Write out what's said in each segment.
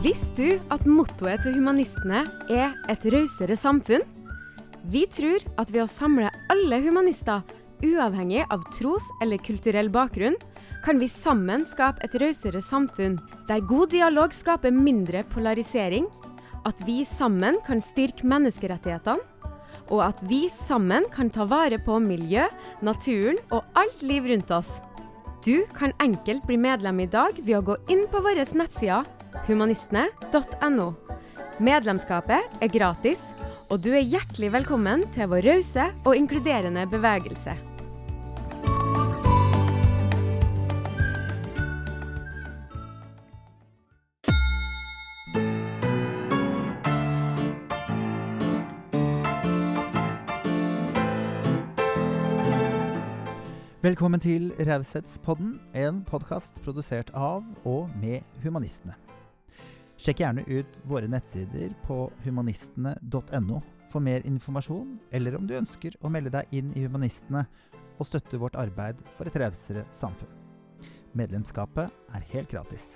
Visste du at mottoet til humanistene er et rausere samfunn? Vi tror at ved å samle alle humanister, uavhengig av tros- eller kulturell bakgrunn, kan vi sammen skape et rausere samfunn, der god dialog skaper mindre polarisering, at vi sammen kan styrke menneskerettighetene, og at vi sammen kan ta vare på miljø, naturen og alt liv rundt oss. Du kan enkelt bli medlem i dag ved å gå inn på våre nettsider humanistene.no. Medlemskapet er gratis, og du er hjertelig velkommen til vår rause og inkluderende bevegelse. Velkommen til Raushetspodden, en podkast produsert av og med Humanistene. Sjekk gjerne ut våre nettsider på humanistene.no for mer informasjon, eller om du ønsker å melde deg inn i Humanistene og støtte vårt arbeid for et rausere samfunn. Medlemskapet er helt gratis.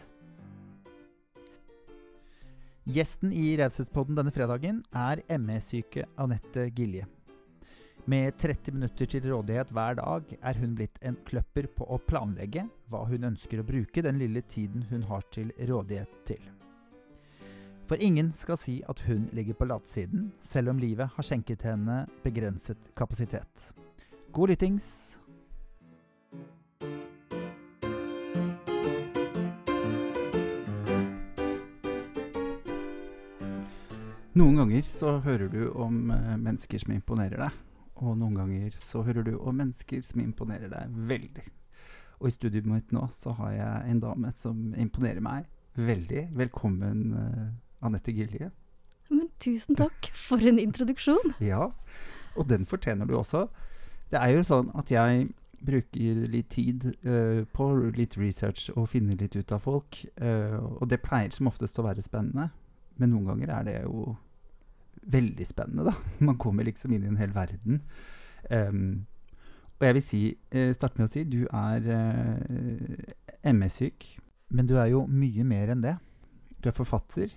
Gjesten i Raushetspodden denne fredagen er ME-syke Anette Gilje. Med 30 minutter til rådighet hver dag er hun blitt en kløpper på å planlegge hva hun ønsker å bruke den lille tiden hun har til rådighet til. For ingen skal si at hun ligger på latsiden, selv om livet har skjenket henne begrenset kapasitet. God lyttings! Noen ganger så hører du om eh, mennesker som imponerer deg. Og noen ganger så hører du om mennesker som imponerer deg veldig. Og i studioet mitt nå så har jeg en dame som imponerer meg veldig. Velkommen, uh, Anette Gilje. Men tusen takk for en introduksjon. ja, og den fortjener du også. Det er jo sånn at jeg bruker litt tid uh, på litt research og finner litt ut av folk. Uh, og det pleier som oftest å være spennende. Men noen ganger er det jo veldig spennende, da. Man kommer liksom inn i en hel verden. Um, og jeg vil si, uh, starte med å si, du er MS-syk, men du er jo mye mer enn det. Du er forfatter.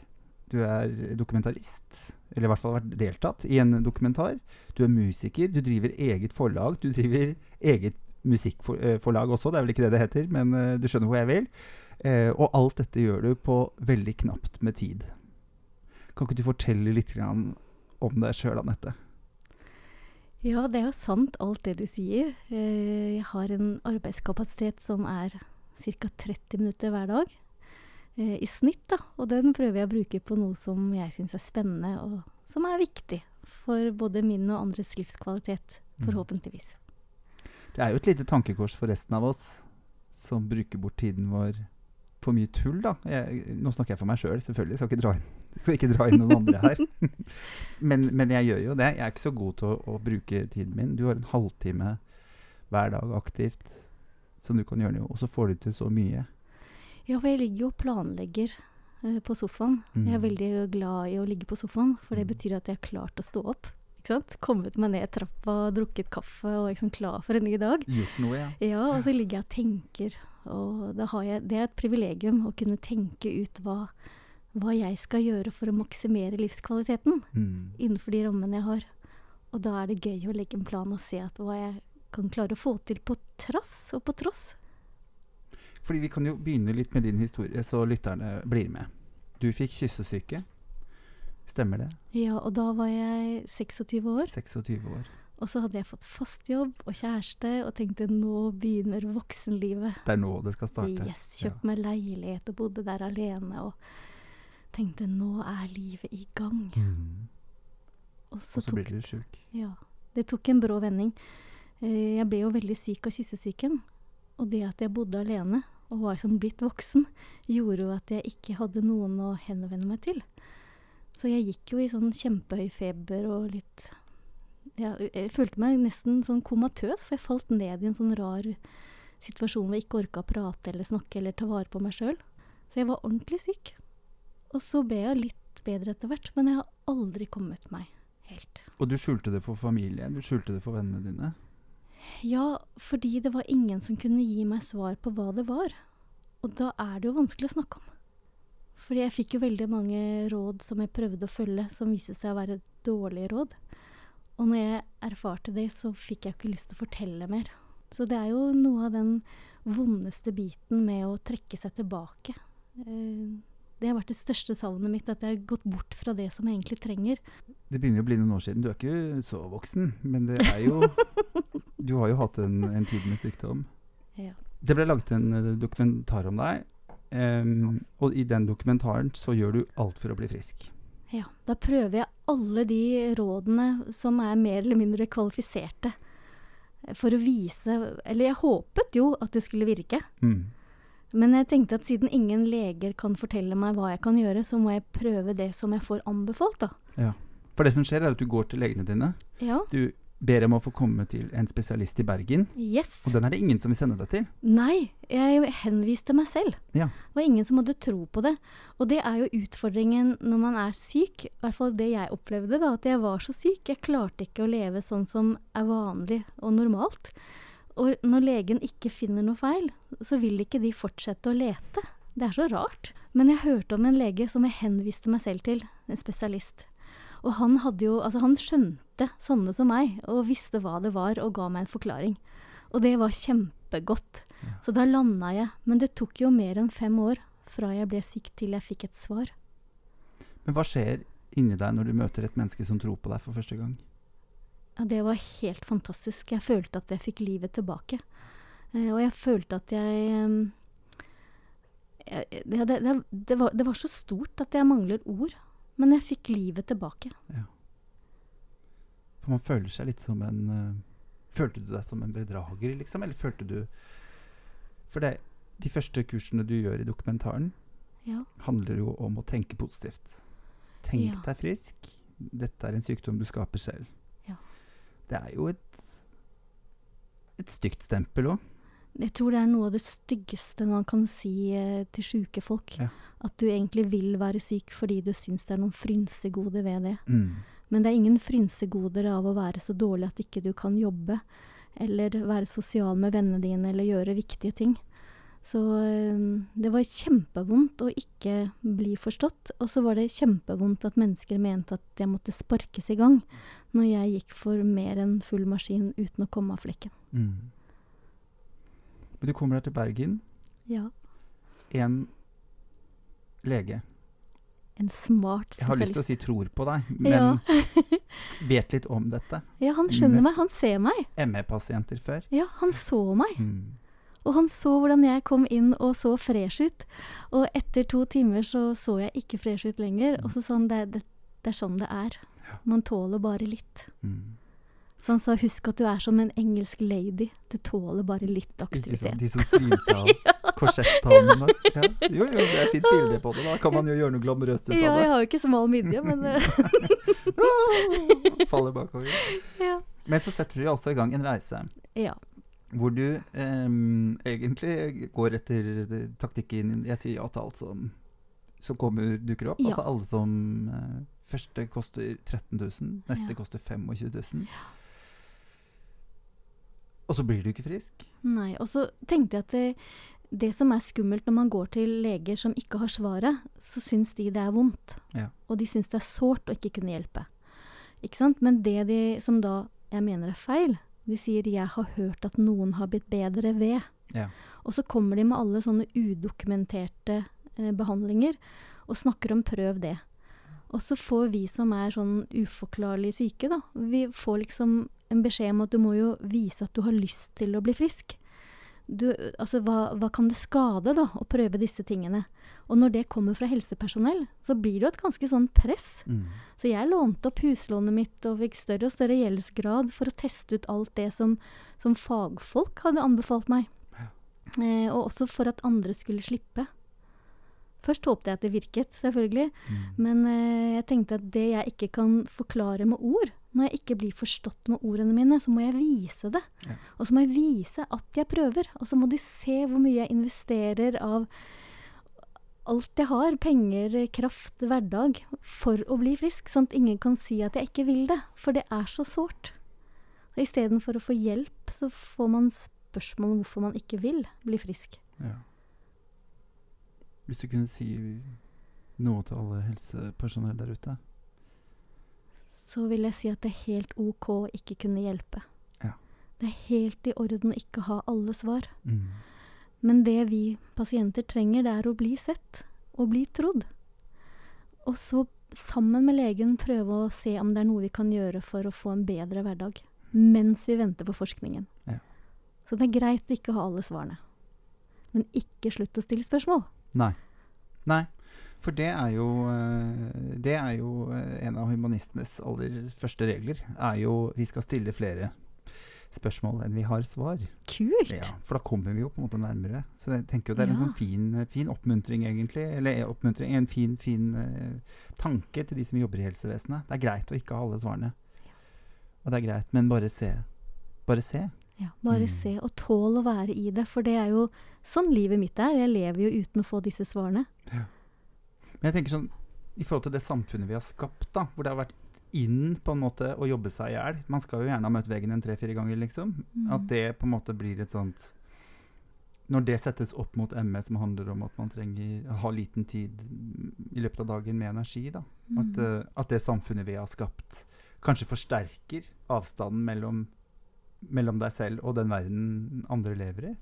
Du er dokumentarist, eller i hvert fall vært deltatt i en dokumentar. Du er musiker. Du driver eget forlag. Du driver eget musikkforlag også, det er vel ikke det det heter, men uh, du skjønner hvor jeg vil. og alt dette gjør du på veldig knapt med tid. Kan ikke du fortelle litt om deg sjøl, Anette? Ja, det er jo sant alt det du sier. Eh, jeg har en arbeidskapasitet som er ca. 30 minutter hver dag eh, i snitt. da, Og den prøver jeg å bruke på noe som jeg syns er spennende, og som er viktig for både min og andres livskvalitet, mm. forhåpentligvis. Det er jo et lite tankekors for resten av oss som bruker bort tiden vår for mye tull, da. Jeg, nå snakker jeg for meg sjøl, selv, selvfølgelig. Skal ikke dra inn, skal ikke dra inn noen andre her. men, men, jeg gjør jo det. Jeg er ikke så god til å, å, bruke tiden min. Du har en halvtime hver dag aktivt som du kan gjøre noe, og så får du til så mye. Ja, for jeg ligger jo og planlegger uh, på sofaen. Mm. Jeg er mm. veldig glad i å ligge på sofaen, for det mm. betyr at jeg har klart å stå opp. Kommet meg ned trappa, drukket kaffe og liksom klar for en ny dag. Gjort noe, ja. Ja, Og så ligger jeg og tenker og jeg, det er et privilegium å kunne tenke ut hva, hva, jeg skal gjøre for å maksimere livskvaliteten mm. innenfor de rammene jeg har. Og da er det gøy å legge en plan og se at hva jeg kan klare å få til på trass og på tross. Fordi Vi kan jo begynne litt med din historie, så lytterne blir med. Du fikk kyssesyke. Stemmer det? Ja, og da var jeg 26 år. 26 år. Og så hadde jeg fått fast jobb og kjæreste og tenkte nå begynner voksenlivet. Det er nå det skal starte. Yes, Kjøpt ja. meg leilighet og bodde der alene og tenkte nå er livet i gang. Mm. Og så, og så blir du sjuk. Ja. Det tok en brå vending. Eh, jeg ble jo veldig syk av kyssesyken. Og det at jeg bodde alene og var som blitt voksen, gjorde jo at jeg ikke hadde noen å henvende meg til. Så jeg gikk jo i sånn kjempehøy feber og litt jeg, jeg, følte meg nesten sånn komatøs, for jeg falt ned i en sånn rar situasjon hvor jeg ikke orka å prate eller snakke eller ta vare på meg sjøl. Så jeg var ordentlig syk. Og så ble jeg litt bedre etter hvert, men jeg har aldri kommet meg helt. Og du skjulte det for familien? Du skjulte det for vennene dine? Ja, fordi det var ingen som kunne gi meg svar på hva det var. Og da er det jo vanskelig å snakke om. Fordi jeg fikk jo veldig mange råd som jeg prøvde å følge, som viste seg å være dårlige råd. Og når jeg erfarte det, så fikk jeg ikke lyst til å fortelle mer. Så det er jo noe av den vondeste biten med å trekke seg tilbake. Eh, det har vært det største savnet mitt, at jeg har gått bort fra det som jeg egentlig trenger. Det begynner jo å bli noen år siden. Du er ikke så voksen, men det er jo Du har jo hatt en, en tid med sykdom. Ja. Det ble laget en eh, dokumentar om deg, um, og i den dokumentaren så gjør du alt for å bli frisk. Ja, da prøver jeg alle de rådene som er mer eller mindre kvalifiserte. For å vise Eller jeg håpet jo at det skulle virke. Mm. Men jeg tenkte at siden ingen leger kan fortelle meg hva jeg kan gjøre, så må jeg prøve det som jeg får anbefalt, da. Ja. For det som skjer, er at du går til legene dine. Ja. Du ber om å få komme til en spesialist i Bergen, Yes. og den er det ingen som vil sende deg til. Nei, jeg henviste meg selv. Ja. Det var ingen som hadde tro på det. Og det er jo utfordringen når man er syk, i hvert fall det jeg opplevde, da, at jeg var så syk. Jeg klarte ikke å leve sånn som er vanlig og normalt. Og når legen ikke finner noe feil, så vil ikke de fortsette å lete. Det er så rart. Men jeg hørte om en lege som jeg henviste meg selv til, en spesialist. Og han hadde jo Altså, han skjønte sånne som meg, og visste hva det var, og ga meg en forklaring. Og det var kjempegodt. Så da landa jeg. Men det tok jo mer enn fem år fra jeg ble syk til jeg fikk et svar. Men hva skjer inni deg når du møter et menneske som tror på deg for første gang? Ja, det var helt fantastisk. Jeg følte at jeg fikk livet tilbake. Eh, og jeg følte at jeg ehm, jeg- det, det, det, var, det var så stort at jeg mangler ord. Men jeg fikk livet tilbake. For man føler seg litt som en uh, Følte du deg som en bedrager, liksom? Eller følte du For det, de første kursene du gjør i dokumentaren, Ja. handler jo om å tenke positivt. Tenk Ja. deg frisk. Dette er en sykdom du skaper selv. Det er jo et et stygt stempel òg. Jeg tror det er noe av det styggeste man kan si eh, til sjuke folk. Ja. At du egentlig vil være syk fordi du syns det er noen frynsegoder ved det. Mm. Men det er ingen frynsegoder av å være så dårlig at ikke du kan jobbe, eller være sosial med vennene dine, eller gjøre viktige ting. Så eh, det var kjempevondt å ikke bli forstått. Og så var det kjempevondt at mennesker mente at jeg måtte sparkes i gang når jeg gikk for mer enn full maskin uten å komme av flekken. Mm. Men du kommer deg til Bergen. Ja. En lege. En smart Jeg har lyst til å si tror på deg, men Ja. vet litt om dette. ja, han skjønner meg. Han ser meg. ME-pasienter før. Ja, han så meg. Mm. Og han så hvordan jeg kom inn og så fresh ut. Og etter to timer så så jeg ikke fresh ut lenger. Og så sa han det, det, det er sånn det er. Ja. Man tåler bare litt. Mm. Så han sa husk at du er som en engelsk lady. Du tåler bare litt Ikke sant? aktivitet. De som svimte av korsetthalmene. Ja. Jo, jo, det er et fint bilde på det. Da kan man jo gjøre noe glamorøst ut av det. Ja, jeg har jo ikke smal midje, men eh, Faller bakover. ja. Men så setter du jo også i gang en reise ja. Hvor du eh, egentlig går etter taktikken Jeg sier ja til alt som, som kommer, dukker opp. Ja. Altså alle som eh, Første koster 13 000, neste Ja. koster 25 000. Og så blir du ikke frisk. Nei. Og så tenkte jeg at det, det som er skummelt når man går til leger som ikke har svaret, så syns de det er vondt. Ja. Og de syns det er sårt å ikke kunne hjelpe. Ikke sant? Men det de, som da jeg mener er feil, de sier 'jeg har hørt at noen har blitt bedre ved'. Ja. Og så kommer de med alle sånne udokumenterte eh, behandlinger og snakker om 'prøv det'. Og så får vi som er sånn uforklarlig syke, da, vi får liksom en beskjed om at du må jo vise at du har lyst til å bli frisk. Du, altså, hva, hva kan det skade, da, å prøve disse tingene? Og når det kommer fra helsepersonell, så blir det jo et ganske sånn press. Mm. Så jeg lånte opp huslånet mitt og fikk større og større gjeldsgrad for å teste ut alt det som, som fagfolk hadde anbefalt meg. Ja. Eh, og også for at andre skulle slippe. Først håpte jeg at det virket, selvfølgelig. Mm. Men eh, jeg tenkte at det jeg ikke kan forklare med ord, når jeg ikke blir forstått med ordene mine, så må jeg vise det. Ja. Og så må jeg vise at jeg prøver. Og så må de se hvor mye jeg investerer av alt jeg har, penger, kraft, hverdag, for å bli frisk. Sånn at ingen kan si at jeg ikke vil det. For det er så sårt. Så istedenfor å få hjelp, så får man spørsmål om hvorfor man ikke vil bli frisk. Ja. Hvis du kunne si noe til alle helsepersonell der ute? Så vil jeg si at det er helt OK å ikke kunne hjelpe. Ja. Det er helt i orden å ikke ha alle svar. Mm. Men det vi pasienter trenger, det er å bli sett og bli trodd. Og så sammen med legen prøve å se om det er noe vi kan gjøre for å få en bedre hverdag. Mens vi venter på forskningen. Ja. Så det er greit å ikke ha alle svarene. Men ikke slutt å stille spørsmål. Nei. Nei. For det er jo eh, Det er jo eh, en av humanistenes aller første regler. Er jo vi skal stille flere spørsmål enn vi har svar. Kult! Ja, For da kommer vi jo på en måte nærmere. Så jeg tenker jo det er en sånn fin, eh, fin oppmuntring, egentlig. Eller oppmuntring, en fin, fin tanke til de som jobber i helsevesenet. Det er greit å ikke ha alle svarene. Og det er greit, men bare se. Bare se. Ja, bare Mm. se og tål å være i det, for det er jo sånn livet mitt er. Jeg lever jo uten å få disse svarene. Men jeg tenker sånn i forhold til det samfunnet vi har skapt, da, hvor det har vært inn på en måte å jobbe seg i hjel Man skal jo gjerne ha møtt veggen en tre-fire ganger, liksom. Mm. At det på en måte blir et sånt Når det settes opp mot ME, som handler om at man trenger å ha liten tid mm, i løpet av dagen med energi, da. At, Mm. eh, at det samfunnet vi har skapt, kanskje forsterker avstanden mellom, mellom deg selv og den verden andre lever i.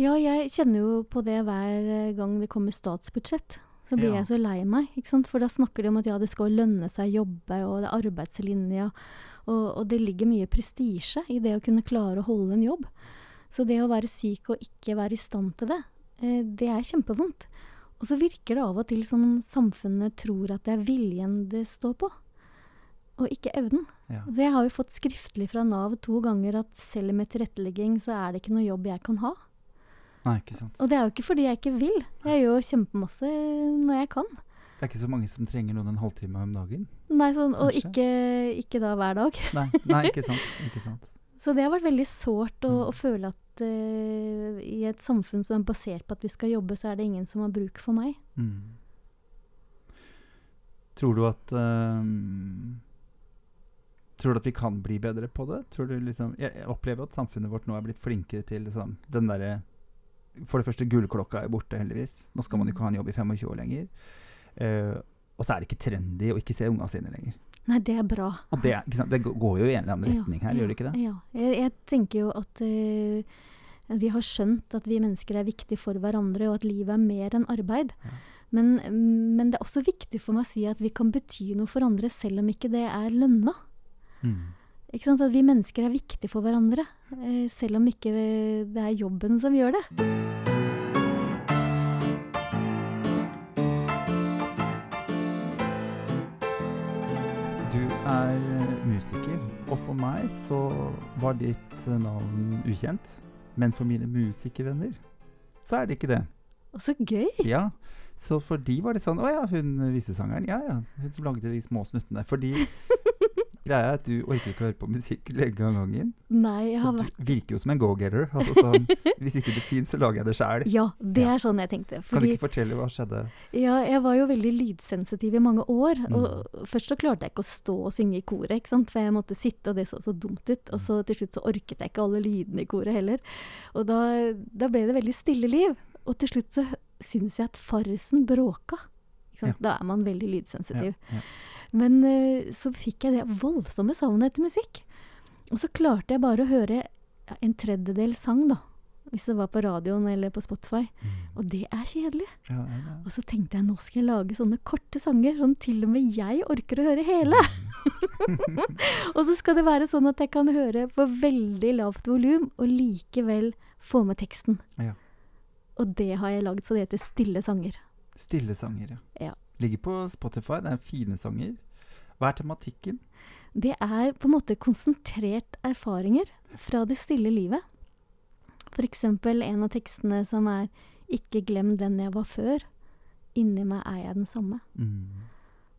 Ja, jeg kjenner jo på det hver eh, gang det kommer statsbudsjett. Så blir Ja. jeg så lei meg. ikke sant? For da snakker de om at ja, det skal lønne seg å jobbe, og det er arbeidslinja. Og, og det ligger mye prestisje i det å kunne klare å holde en jobb. Så det å være syk og ikke være i stand til det, eh, det er kjempevondt. Og så virker det av og til som samfunnet tror at det er viljen det står på, og ikke evnen. Ja. Så jeg har jo fått skriftlig fra Nav to ganger at selv med tilrettelegging så er det ikke noe jobb jeg kan ha. Nei, ikke sant. Og det er jo ikke fordi jeg ikke vil. Jeg gjør kjempemasse når jeg kan. Det er ikke så mange som trenger noen en halvtime om dagen. Nei, sånn, og ikke, ikke da hver dag. Nei, nei ikke sant. Ikke sant. Så det har vært veldig sårt å, Mm. å føle at uh, i et samfunn som er basert på at vi skal jobbe, så er det ingen som har bruk for meg. Mm. Tror du at uh, Tror du at vi kan bli bedre på det? Tror du liksom, jeg, jeg opplever at samfunnet vårt nå er blitt flinkere til liksom, den derre For det første, gullklokka er borte, heldigvis. Nå skal man jo ikke ha en jobb i 25 år lenger. Uh, og så er det ikke trendy å ikke se unga sine lenger. Nei, det er bra. Og det, det går- jo i en eller annen Ja, retning her, ja, gjør det ikke det? Ja. Jeg, jeg tenker jo at uh, vi har skjønt at vi mennesker er viktige for hverandre, og at livet er mer enn arbeid. Ja. Men, men det er også viktig for meg å si at vi kan bety noe for andre selv om ikke det er lønna. Mm. Ikke sant? At vi mennesker er viktige for hverandre, eh, selv om ikke det er jobben som gjør det. Du er eh, musiker, og for meg så var ditt eh, navn ukjent. Men for mine musikervenner så er det ikke det. Og så gøy! Ja, så for de var det sånn Å ja, hun visesangeren. Ja ja, hun som lagde de små snuttene. Fordi greia er at du orker ikke å høre på musikk lenge av gangen. Nei, jeg har vært du virker jo som en go-getter. Altså sånn Hvis ikke det fins, så lager jeg det sjæl. Ja, det Ja. er sånn jeg tenkte. Kan du ikke fortelle hva skjedde? ja, jeg var jo veldig lydsensitiv i mange år. Mm. Og først så klarte jeg ikke å stå og synge i koret, ikke sant? for jeg måtte sitte, og det så så dumt ut. Og så til slutt så orket jeg ikke alle lydene i koret heller. Og da, da ble det veldig stille liv. Og til slutt så syns jeg at farsen bråka. Sant? Da er man veldig lydsensitiv. Ja, ja. Men eh, så fikk jeg det voldsomme savnet etter musikk. Og så klarte jeg bare å høre ja, en tredjedel sang, da. Hvis det var på radioen eller på Spotify. Mm. Og det er kjedelig. Ja, ja, ja. Og så tenkte jeg nå skal jeg lage sånne korte sanger, sånn til og med jeg orker å høre hele. og så skal det være sånn at jeg kan høre på veldig lavt volum, og likevel få med teksten. Ja. Og det har jeg lagd så det heter Stille sanger. Stille sanger, ja. Ligger på Spotify. Det er fine sanger. Hva er tematikken? Det er på en måte konsentrert erfaringer fra det stille livet. For eksempel en av tekstene som er 'Ikke glem den jeg var før'. Inni meg er jeg den samme. Mm.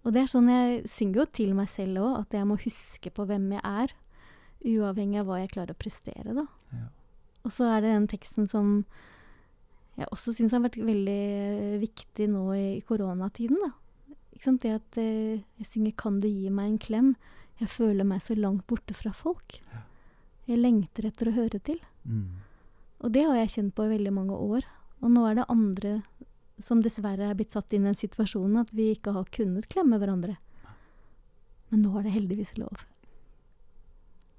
Og det er sånn jeg synger jo til meg selv òg, at jeg må huske på hvem jeg er. Uavhengig av hva jeg klarer å prestere, da. Ja. Og så er det den teksten som jeg også syns har vært veldig eh, viktig nå i koronatiden, da. Ikke sant? Det at eh, jeg synger 'Kan du gi meg en klem'? Jeg føler meg så langt borte fra folk. Ja. Jeg lengter etter å høre til. Mm. Og det har jeg kjent på i veldig mange år. Og nå er det andre som dessverre er blitt satt inn i den situasjonen at vi ikke har kunnet klemme hverandre. Men nå er det heldigvis lov.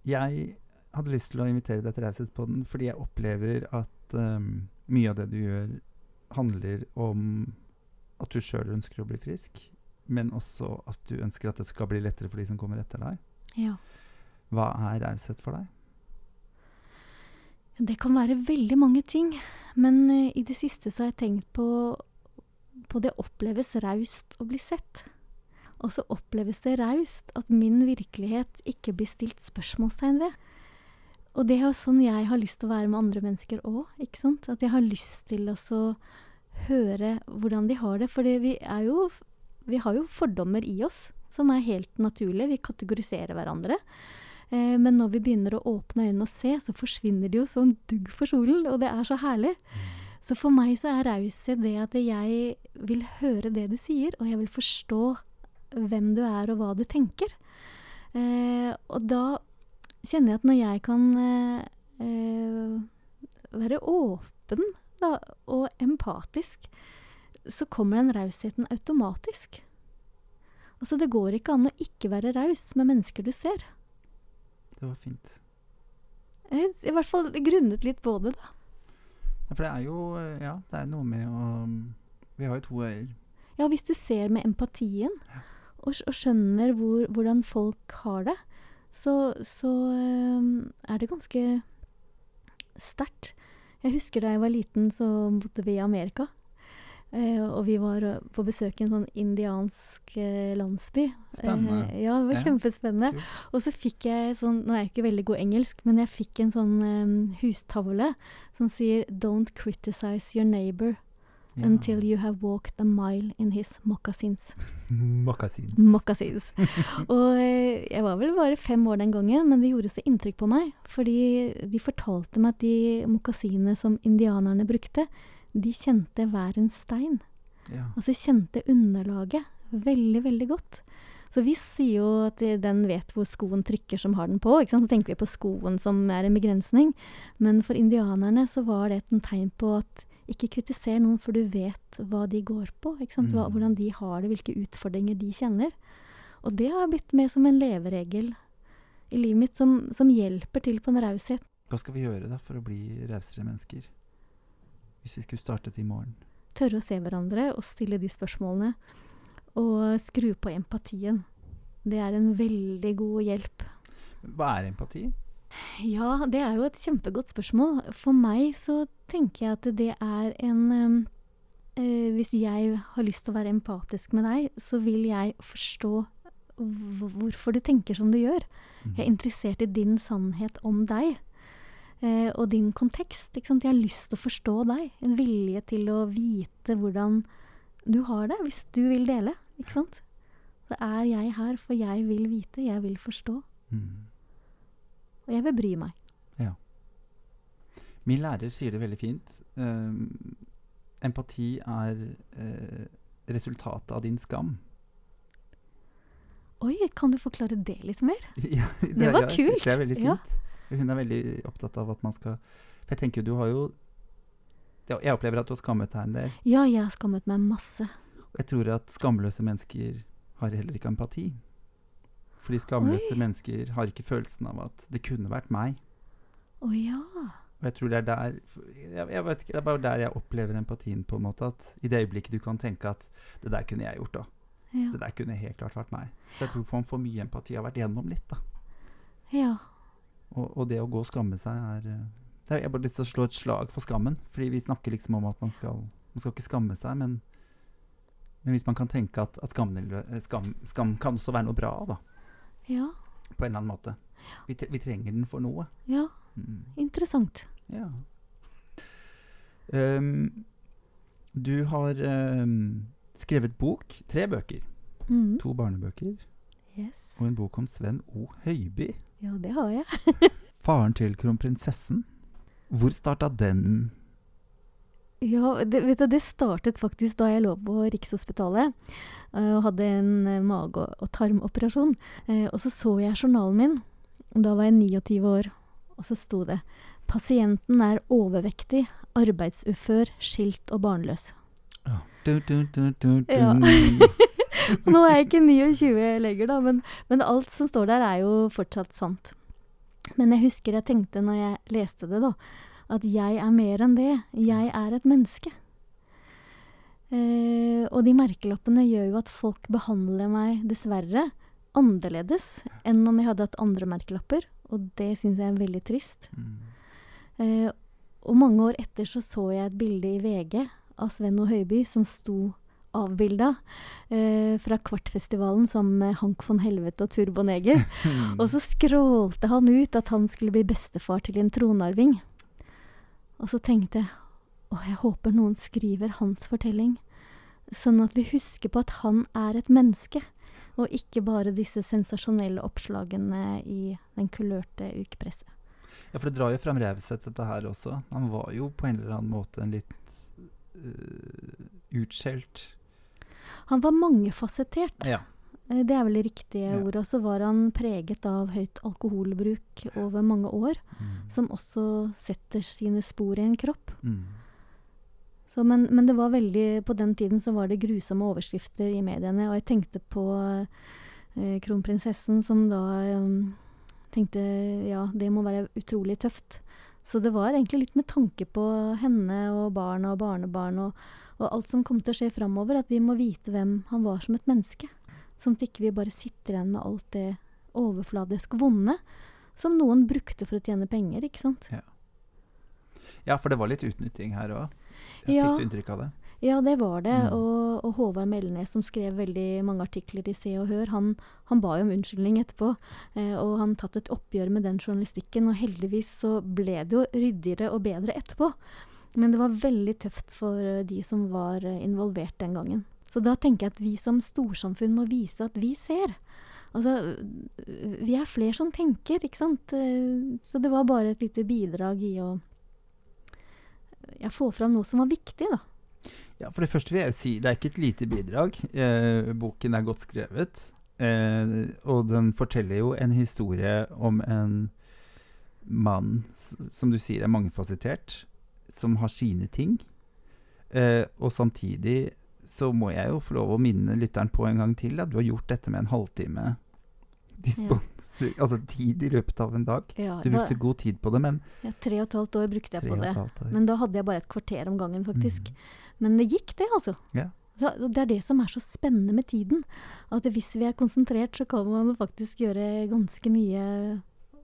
Jeg hadde lyst til å invitere deg til Raushetspodden fordi jeg opplever at um, mye av det du gjør, handler om at du sjøl ønsker å bli frisk, men også at du ønsker at det skal bli lettere for de som kommer etter deg. Ja. Hva er raushet for deg? Det kan være veldig mange ting, men eh, i det siste så har jeg tenkt på, på det oppleves raust å bli sett. Og så oppleves det raust at min virkelighet ikke blir stilt spørsmålstegn ved. Og det er jo sånn jeg har lyst til å være med andre mennesker òg, ikke sant. At jeg har lyst til å høre hvordan de har det. For vi er jo Vi har jo fordommer i oss som er helt naturlige. Vi kategoriserer hverandre. Eh, men når vi begynner å åpne øynene og se, så forsvinner de jo som dugg for solen, og det er så herlig. Så for meg så er raushet det at jeg vil høre det du sier, og jeg vil forstå hvem du er og hva du tenker. Eh, og da kjenner jeg at når jeg kan eh, eh være åpen da, og empatisk, så kommer den rausheten automatisk. Altså, det går ikke an å ikke være raus med mennesker du ser. Det var fint. I hvert fall grunnet litt på det, da. Ja, for det er jo eh, Ja, det er noe med å Vi har jo to øyer. Ja, hvis du ser med empatien og, og skjønner hvor, hvordan folk har det, så, så um, er det ganske sterkt. Jeg husker da jeg var liten, så bodde vi i Amerika. Eh, og vi var uh, på besøk i en sånn indiansk eh, landsby. Spennende. Eh, ja, det var Ja. kjempespennende. Kult. Og så fikk jeg sånn Nå er jeg ikke veldig god engelsk, men jeg fikk en sånn um, hustavle som sier Don't criticize your neighbor Ja. until you have walked a mile in his moccasins. Moccasins. Moccasins. og eh, jeg var vel bare fem år den gangen, men det gjorde så inntrykk på meg. Fordi de fortalte meg at de mokkasinene som indianerne brukte, de kjente hver en stein. Ja. Altså kjente underlaget veldig, veldig godt. Så vi sier jo at den vet hvor skoen trykker som har den på. Så tenker vi på skoen som er en begrensning. Men for indianerne så var det et tegn på at ikke kritiser noen, for du vet hva de går på. Ikke sant? Hva, Mm. hvordan de har det, hvilke utfordringer de kjenner. Og det har blitt med som en leveregel i livet mitt som, som hjelper til på en raushet. Hva skal vi gjøre da for å bli rausere mennesker? Hvis vi skulle startet i morgen? Tørre å se hverandre og stille de spørsmålene. Og skru på empatien. Det er en veldig god hjelp. Hva er empati? Ja, det er jo et kjempegodt spørsmål. For meg så tenker jeg at det er en um, eh, Hvis jeg har lyst til å være empatisk med deg, så vil jeg forstå hvorfor du tenker som du gjør. Jeg er interessert i din sannhet om deg. Eh, og din kontekst. Jeg har lyst til å forstå deg. En vilje til å vite hvordan du har det, hvis du vil dele. Ikke sant? Så er jeg her, for jeg vil vite, jeg vil forstå. Mm. Og jeg vil bry meg. Min lærer sier det veldig fint. Um, empati er uh, resultatet av din skam. Oi, kan du forklare det litt mer? Ja, Det var ja, kult. Det er veldig fint. Ja. Hun er veldig opptatt av at man skal For jeg tenker du har jo Jeg opplever at du har skammet deg en del. Ja, jeg har skammet meg masse. Jeg tror at skamløse mennesker har heller ikke empati. Fordi skamløse Oi. mennesker har ikke følelsen av at det kunne vært meg. Å ja. Og jeg tror det er der jeg, jeg vet ikke, Det er bare der jeg opplever empatien, på en måte. At i det øyeblikket du kan tenke at det der kunne jeg gjort òg. Ja. Det der kunne helt klart vært meg. Så jeg tror man får mye empati har vært gjennom litt, da. ja. Og, og det å gå og skamme seg er eh, Jeg har bare lyst til å slå et slag for skammen. Fordi vi snakker liksom om at man skal Man skal ikke skamme seg, men men hvis man kan tenke at, at skam, eh, skam, skam kan også være noe bra, da. Ja. På en eller annen måte. Vi, vi trenger den for noe. Ja. Mm. Interessant. Ja. Um, du har um, skrevet bok. Tre bøker. Mm. To barnebøker Yes. og en bok om Sven O. Høiby. Ja, det har jeg. Faren til kronprinsessen. Hvor starta den? Ja, det, vet du, det startet faktisk da jeg lå på Rikshospitalet uh, og hadde en eh, mage- og, og tarmoperasjon. Uh, og så så jeg journalen min. Da var jeg 29 år, og så sto det Pasienten er overvektig, arbeidsufør, skilt og barnløs. Ja. Du, du, du. Ja. Nå er jeg ikke 29 lenger, da, men, men alt som står der, er jo fortsatt sant. Men jeg husker jeg tenkte når jeg leste det, da, at jeg er mer enn det. Jeg er et menneske. Eh, og de merkelappene gjør jo at folk behandler meg, dessverre, annerledes enn om jeg hadde hatt andre merkelapper. Og det syns jeg er veldig trist. Mm. Eh, og mange år etter så så jeg et bilde i VG av Sven og Høiby som sto avbilda eh, fra Kvartfestivalen sammen med Hank von Helvete og Turbo Neger. Og så skrålte han ut at han skulle bli bestefar til en tronarving. Og så tenkte jeg å, jeg håper noen skriver hans fortelling, sånn at vi husker på at han er et menneske, og ikke bare disse sensasjonelle oppslagene i den kulørte ukepresset. Ja, for det drar jo fram Rauseth, dette her også. Han var jo på en eller annen måte en litt uh, utskjelt Han var mangefasettert. Ja. Eh, Det er vel det riktige Ja. ordet. Og så var han preget av høyt alkoholbruk over mange år, Mm. som også setter sine spor i en kropp. Mm. Så, men, men det var veldig På den tiden så var det grusomme overskrifter i mediene, og jeg tenkte på eh, kronprinsessen som da um, tenkte ja, det må være utrolig tøft. Så det var egentlig litt med tanke på henne og barna og barnebarn og, og alt som kom til å skje framover, at vi må vite hvem han var som et menneske. Sånn at ikke vi bare sitter igjen med alt det overfladisk vonde som noen brukte for å tjene penger, ikke sant. Ja, for det var litt utnytting her òg. Jeg Ja. fikk du inntrykk av det? Ja, det var det. Mm. Og, og Håvard Melnes, som skrev veldig mange artikler i Se og Hør, han, han ba jo om unnskyldning etterpå. Eh, og han tatt et oppgjør med den journalistikken, og heldigvis så ble det jo ryddigere og bedre etterpå. Men det var veldig tøft for eh, de som var eh, involvert den gangen. Så da tenker jeg at vi som storsamfunn må vise at vi ser. Altså, vi er flere som tenker, ikke sant. Eh, Så det var bare et lite bidrag i å ja, får fram noe som var viktig, da. Ja, For det første vil jeg si det er ikke et lite bidrag. Eh, boken er godt skrevet. Eh, og den forteller jo en historie om en mann som du sier er mangefasettert, som har sine ting. Eh, og samtidig så må jeg jo få lov å minne lytteren på en gang til at du har gjort dette med en halvtime dispons, altså tid i løpet av en dag. Ja, Du da, brukte god tid på det, men ja, tre og et halvt år brukte jeg på det. Men da hadde jeg bare et kvarter om gangen, faktisk. Mm. Men det gikk, det, altså. Ja. Så, det er det som er så spennende med tiden. At hvis vi er konsentrert, så kan man faktisk gjøre ganske mye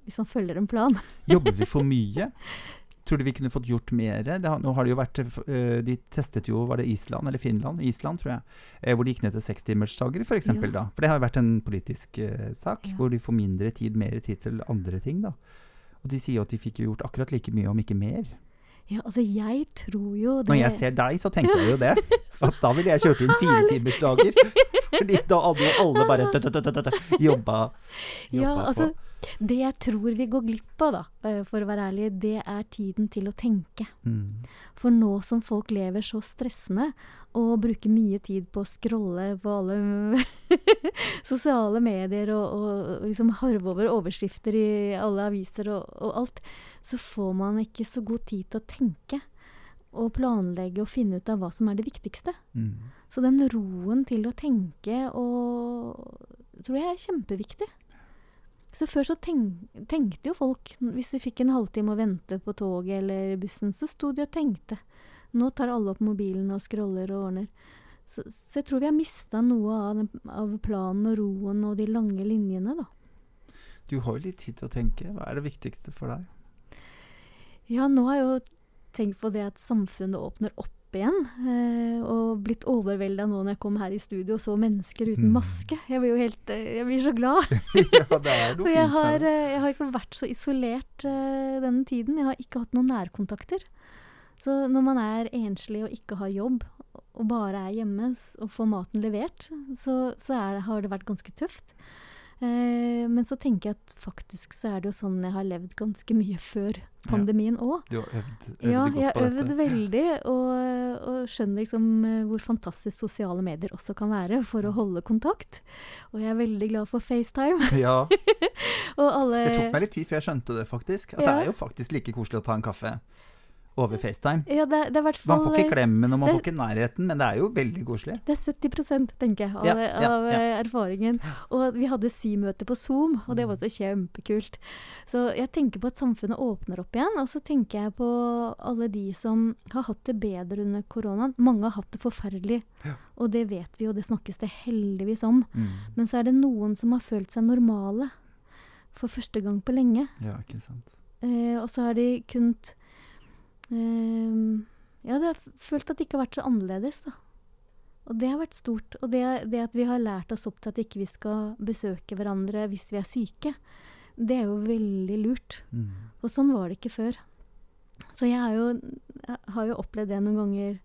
hvis man følger en plan. Jobber vi for mye? Tror du vi kunne fått gjort mer? Det har, nå har det jo vært, eh, De testet jo Var det Island eller Finland? Island, tror jeg. eh, hvor de gikk ned til sekstimersdager, f.eks. Ja. da. For det har jo vært en politisk uh, sak. Ja. Hvor de får mindre tid, mer tid til andre ting. da. Og de sier jo at de fikk gjort akkurat like mye, om ikke mer. Ja, altså, jeg tror jo det Når jeg ser deg, så tenker jeg jo det. At da ville jeg kjørt inn firetimersdager. Fordi da hadde jo alle bare tø, jobba, Ja, altså, på. Det jeg tror vi går glipp av, da, eh, for å være ærlig, det er tiden til å tenke. Mm. For nå som folk lever så stressende og bruker mye tid på å scrolle på alle sosiale medier og, og, og liksom harve over overskrifter i alle aviser og, og alt, så får man ikke så god tid til å tenke og planlegge og finne ut av hva som er det viktigste. Mm. Så den roen til å tenke og tror jeg er kjempeviktig. Så før så tenk, tenkte jo folk, hvis de fikk en halvtime å vente på toget eller bussen, så sto de og tenkte. Nå tar alle opp mobilen og scroller og ordner. Så, så jeg tror vi har mista noe av, av planen og roen og de lange linjene, da. Du har jo litt tid til å tenke. Hva er det viktigste for deg? Ja, nå har jeg jo tenkt på det at samfunnet åpner opp igjen. Eh, og blitt overvelda nå når jeg kom her i studio og så mennesker uten Mm. maske. Jeg blir jo helt eh, Jeg blir så glad. ja, det er noe For jeg har, eh, jeg har liksom vært så isolert eh, denne tiden. Jeg har ikke hatt noen nærkontakter. Så når man er enslig og ikke har jobb, og bare er hjemme og får maten levert, så, så det, har det vært ganske tøft. Eh, men så tenker jeg at faktisk så er det jo sånn jeg har levd ganske mye før pandemien òg. Du har øvd, øvd Ja, godt jeg har øvd veldig, og, og skjønner liksom eh, hvor fantastisk sosiale medier også kan være for å holde kontakt. Og jeg er veldig glad for FaceTime. Ja, Og alle det tok meg litt tid før jeg skjønte det, faktisk. At det er jo faktisk like koselig å ta en kaffe over FaceTime. Ja, det, det hvert Man får ikke klemmen og man det- får ikke nærheten, men det er jo veldig koselig. Det er 70 tenker jeg, av, Ja, ja, av eh, erfaringen. Og vi hadde symøte på Zoom, og det var så kjempekult. Så jeg tenker på at samfunnet åpner opp igjen, og så tenker jeg på alle de som har hatt det bedre under koronaen. Mange har hatt det forferdelig, Ja. og det vet vi, og det snakkes det heldigvis om. Mm. Men så er det noen som har følt seg normale for første gang på lenge. Ja, ikke sant. Eh, og så har de kunnet Ja, det har følt at det ikke har vært så annerledes, da. Og det har vært stort. Og det, det at vi har lært oss opp til at ikke vi skal besøke hverandre hvis vi er syke, det er jo veldig lurt. Mm. Og sånn var det ikke før. Så jeg har jo, jeg har jo opplevd det noen ganger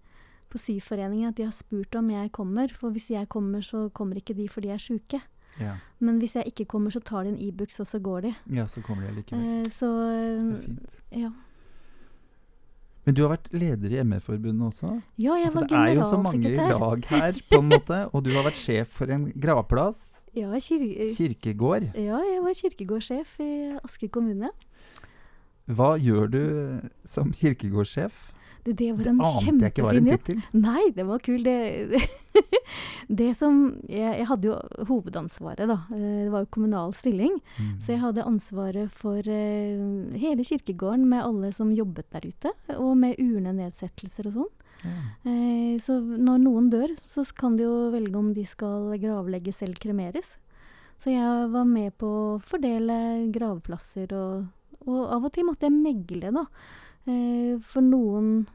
på Syforeningen, at de har spurt om jeg kommer. For hvis jeg kommer, så kommer ikke de fordi jeg er sjuke. Ja. Men hvis jeg ikke kommer, så tar de en Ibux, og så går de. ja, så kommer de likevel. Eh, så Så fint. ja. Men du har vært leder i ME-forbundet også? Ja, jeg Altså, var det er jo så mange generalsekretær. lag her, på en måte. Og du har vært sjef for en gravplass. Ja, kir Kirkegård. ja, jeg var kirkegårdssjef i Asker kommune. Hva gjør du som kirkegårdssjef? Du, det var Det en kjempefin jobb. Nei, det var kul. Det, det som jeg, jeg hadde jo hovedansvaret, da. Eh, Det var jo kommunal stilling. Mm. Så jeg hadde ansvaret for eh, hele kirkegården med alle som jobbet der ute. Og med urnenedsettelser og sånn. Ja. Eh, så når noen dør, så kan de jo velge om de skal gravlegges eller kremeres. Så jeg var med på å fordele gravplasser, og, og av og til måtte jeg megle, da. Eh, for noen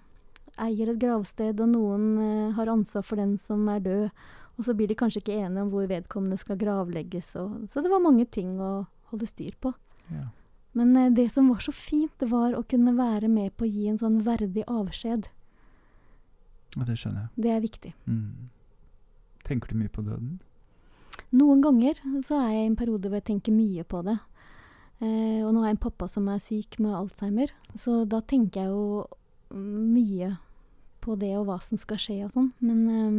eier et gravsted, og noen eh, har ansvar for den som er død. Og så blir de kanskje ikke enige om hvor vedkommende skal gravlegges. Og, så det var mange ting å holde styr på. Ja. Men eh, det som var så fint, det var å kunne være med på å gi en sånn verdig avskjed. ja, det skjønner jeg. Det er viktig. Mm. Tenker du mye på døden? Noen ganger så er jeg i en periode hvor jeg tenker mye på det. Eh, og nå har jeg en pappa som er syk med Alzheimer, så da tenker jeg jo mye på det og hva som skal skje og sånn. Men øh,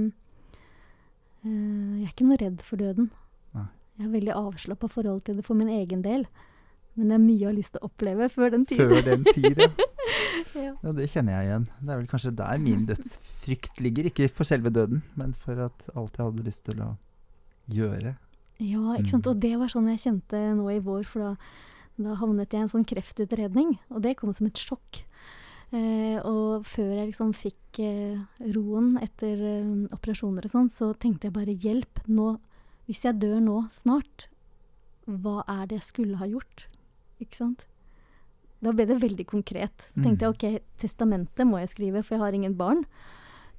øh, jeg er ikke noe redd for døden. Nei. Jeg har veldig avslappa forhold til det for min egen del. Men det er mye jeg har lyst til å oppleve før den tid. Før den tid, ja. ja. ja. Det kjenner jeg igjen. Det er vel kanskje der min dødsfrykt ligger. Ikke for selve døden, men for at alt jeg hadde lyst til å gjøre. Ja, ikke sant. Mm. Og det var sånn jeg kjente nå i vår, for da, da havnet jeg i en sånn kreftutredning, og det kom som et sjokk. Eh, og før jeg liksom fikk eh, roen etter eh, operasjoner og sånn, så tenkte jeg bare hjelp. Nå, hvis jeg dør nå snart, hva er det jeg skulle ha gjort? Ikke sant? Da ble det veldig konkret. Så tenkte jeg ok, testamentet må jeg skrive, for jeg har ingen barn.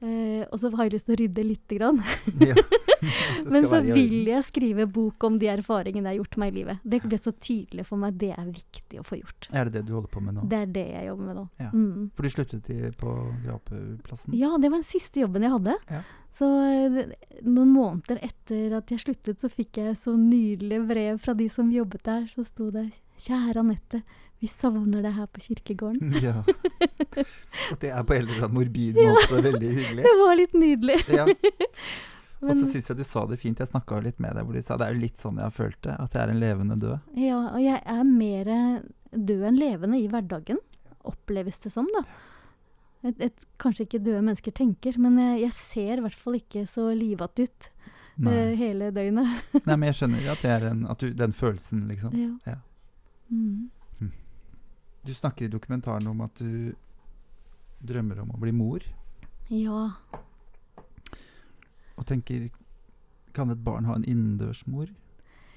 Eh, og så har jeg lyst til å rydde lite grann. Ja. Men så vil jeg skrive bok om de erfaringene jeg har gjort meg i livet. Det ble så tydelig for meg. Det er viktig å få gjort. Er det det du holder på med nå? Det er det jeg jobber med nå. Ja. Mm. For du sluttet i, på Grapeplassen? Ja, det var den siste jobben jeg hadde. Ja. Så eh, noen måneder etter at jeg sluttet, så fikk jeg så nydelig brev fra de som jobbet der. Så sto det 'Kjære Anette, vi savner deg her på kirkegården'. Ja. Og det er på en eller annen morbid måte veldig hyggelig. Det var litt nydelig. Ja. Og så syns jeg du sa det fint. Jeg snakka litt med deg hvor du sa det er jo litt sånn jeg har følt det. At jeg er en levende død. ja, og jeg er mer død enn levende i hverdagen, oppleves det som, da. Et, et, kanskje ikke døde mennesker tenker, men jeg, jeg ser i hvert fall ikke så livete ut eh, hele døgnet. Nei, men jeg skjønner at, det en, at du, den følelsen, liksom. Ja. Ja. Mm. Du snakker i dokumentaren om at du drømmer om å bli mor. ja. Og tenker Kan et barn ha en innendørsmor?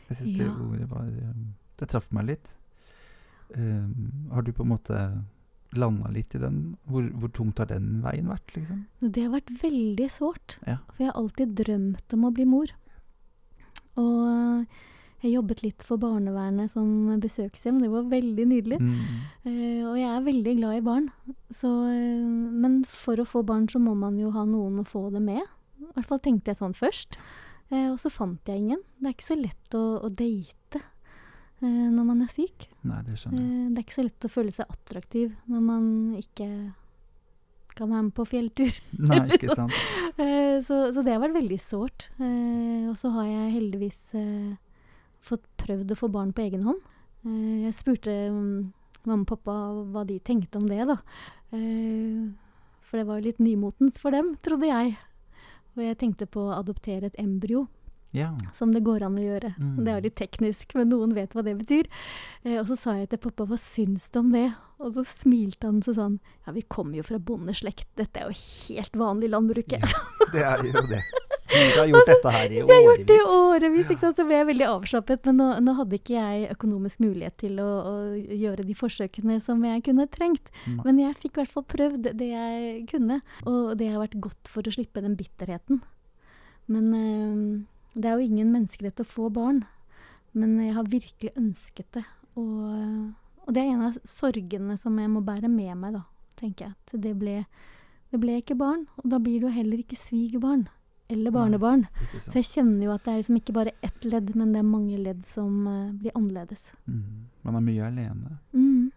Jeg syns det Ja. ordet var um, Det traff meg litt. Um, har du på en måte landa litt i den? Hvor, hvor tungt har den veien vært, liksom? Det har vært veldig sårt. Ja. For jeg har alltid drømt om å bli mor. Og jeg jobbet litt for barnevernet som besøkshjem. Det var veldig nydelig. Mm. Eh, og jeg er veldig glad i barn. Så, eh, men for å få barn så må man jo ha noen å få det med. I hvert fall tenkte jeg sånn først. Eh, og så fant jeg ingen. Det er ikke så lett å, å date eh, når man er syk. Nei, det skjønner jeg. Eh, det er ikke så lett å føle seg attraktiv når man ikke kan være med på fjelltur. Nei, ikke sant. Eh, så, så det har vært veldig sårt. Eh, og så har jeg heldigvis fått prøvd å få barn på egen hånd. Eh, jeg spurte mm, mamma og pappa hva de tenkte om det, da. Eh, for det var jo litt nymotens for dem, trodde jeg. Og jeg tenkte på å adoptere et embryo, Ja. som det går an å gjøre. Mm. Det er litt teknisk, men noen vet hva det betyr. Eh, og så sa jeg til pappa, hva syns du om det? Og så smilte han så sånn, ja vi kommer jo fra bondeslekt, dette er jo helt vanlig landbruket. Ja, det er jo det. Du har gjort dette her i Jeg har gjort det i årevis. årevis, ikke sant? så ble jeg veldig avslappet. Men nå, nå hadde ikke jeg økonomisk mulighet til å, å gjøre de forsøkene som jeg kunne trengt. Men jeg fikk i hvert fall prøvd det jeg kunne, og det har vært godt for å slippe den bitterheten. Men øh, det er jo ingen menneskerett å få barn. Men jeg har virkelig ønsket det. Og, og det er en av sorgene som jeg må bære med meg, da, tenker jeg. At det ble, det ble ikke barn, og da blir det jo heller ikke svigerbarn. Eller barnebarn. Nei, Så jeg kjenner jo at det er liksom ikke bare ett ledd, men det er mange ledd som uh, blir annerledes. Mm. Man er mye alene. Mm.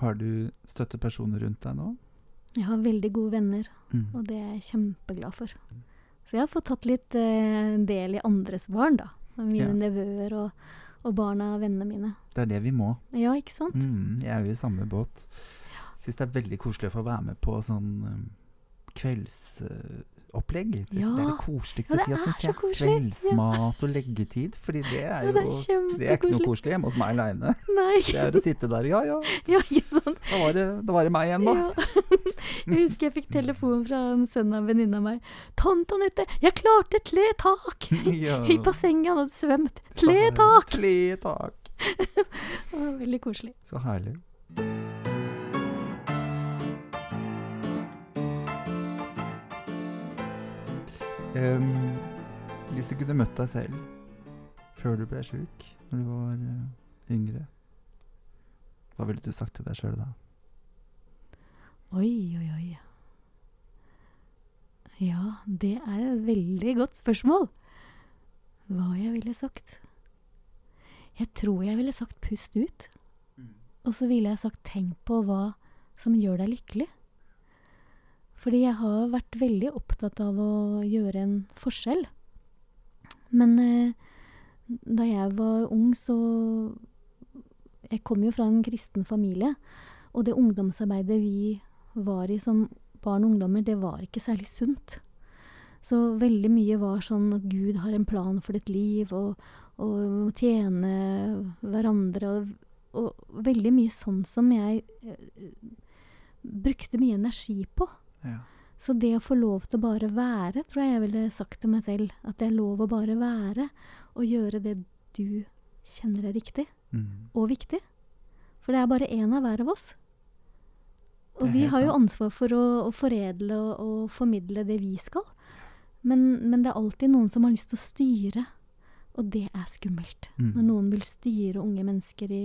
Har du støttepersoner rundt deg nå? Jeg har veldig gode venner, Mm. og det er jeg kjempeglad for. Så jeg har fått tatt litt uh, del i andres barn, da. Mine Ja. nevøer og, og barna av vennene mine. Det er det vi må. Ja, ikke sant? Mm, jeg er jo i samme båt. Syns det er veldig koselig å få være med på sånn um, kveldsopplegg. det, det er det koseligste Ja, det tida, syns jeg. Kveldsmat og leggetid. Fordi det er Ja, jo det er det er ikke noe koselig hjemme hos meg aleine. Det er å sitte der Ja ja, ja, sant? da var det, da var det meg igjen, da. Ja. Jeg husker jeg fikk telefon fra en sønn av en venninne av meg. 'Tante Anette, jeg klarte et tletak!' Ja. I bassenget. Han hadde svømt. Tletak! Var Veldig koselig. Så herlig. Em, hvis du kunne møtt deg selv før du ble sjuk, når du var eh, yngre, hva ville du sagt til deg sjøl da? Oi, oi, oi. Ja, det er et veldig godt spørsmål. Hva jeg ville sagt? Jeg tror jeg ville sagt pust ut. Og så ville jeg sagt tenk på hva som gjør deg lykkelig. Fordi jeg har vært veldig opptatt av å gjøre en forskjell. Men eh, da jeg var ung, så Jeg kom jo fra en kristen familie. Og det ungdomsarbeidet vi var i som barn og ungdommer, det var ikke særlig sunt. Så veldig mye var sånn at Gud har en plan for ditt liv, og, og må tjene hverandre, og, og veldig mye sånn som jeg eh, brukte mye energi på. Ja. Så det å få lov til å bare være, tror jeg jeg ville sagt til meg selv. At det er lov å bare være, og gjøre det du kjenner er riktig Mm. og viktig. For det er bare én av hver av oss. Og vi har jo ansvar for å, å foredle og, og formidle det vi skal. Men, men det er alltid noen som har lyst til å styre, og det er skummelt. Mm. Når noen vil styre unge mennesker i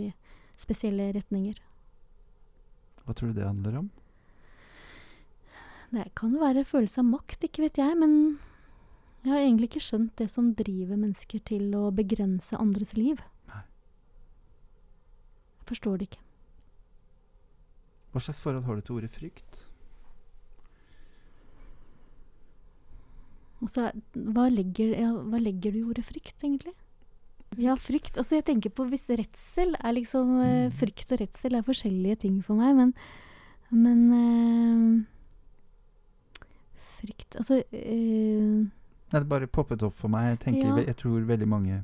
spesielle retninger. Hva tror du det handler om? Det kan jo være følelse av makt, ikke vet jeg, men jeg har egentlig ikke skjønt det som driver mennesker til å begrense andres liv. Nei. Jeg forstår det ikke. Hva slags forhold har du til ordet frykt? Så, hva legger, ja, hva legger du i ordet frykt, egentlig? Ja, frykt. Altså, jeg tenker på hvis redsel er liksom eh, Mm. Frykt og redsel er forskjellige ting for meg, men Men eh, Frykt Altså øh, Nei, det bare poppet opp for meg. Jeg, tenker, Ja. jeg tror veldig mange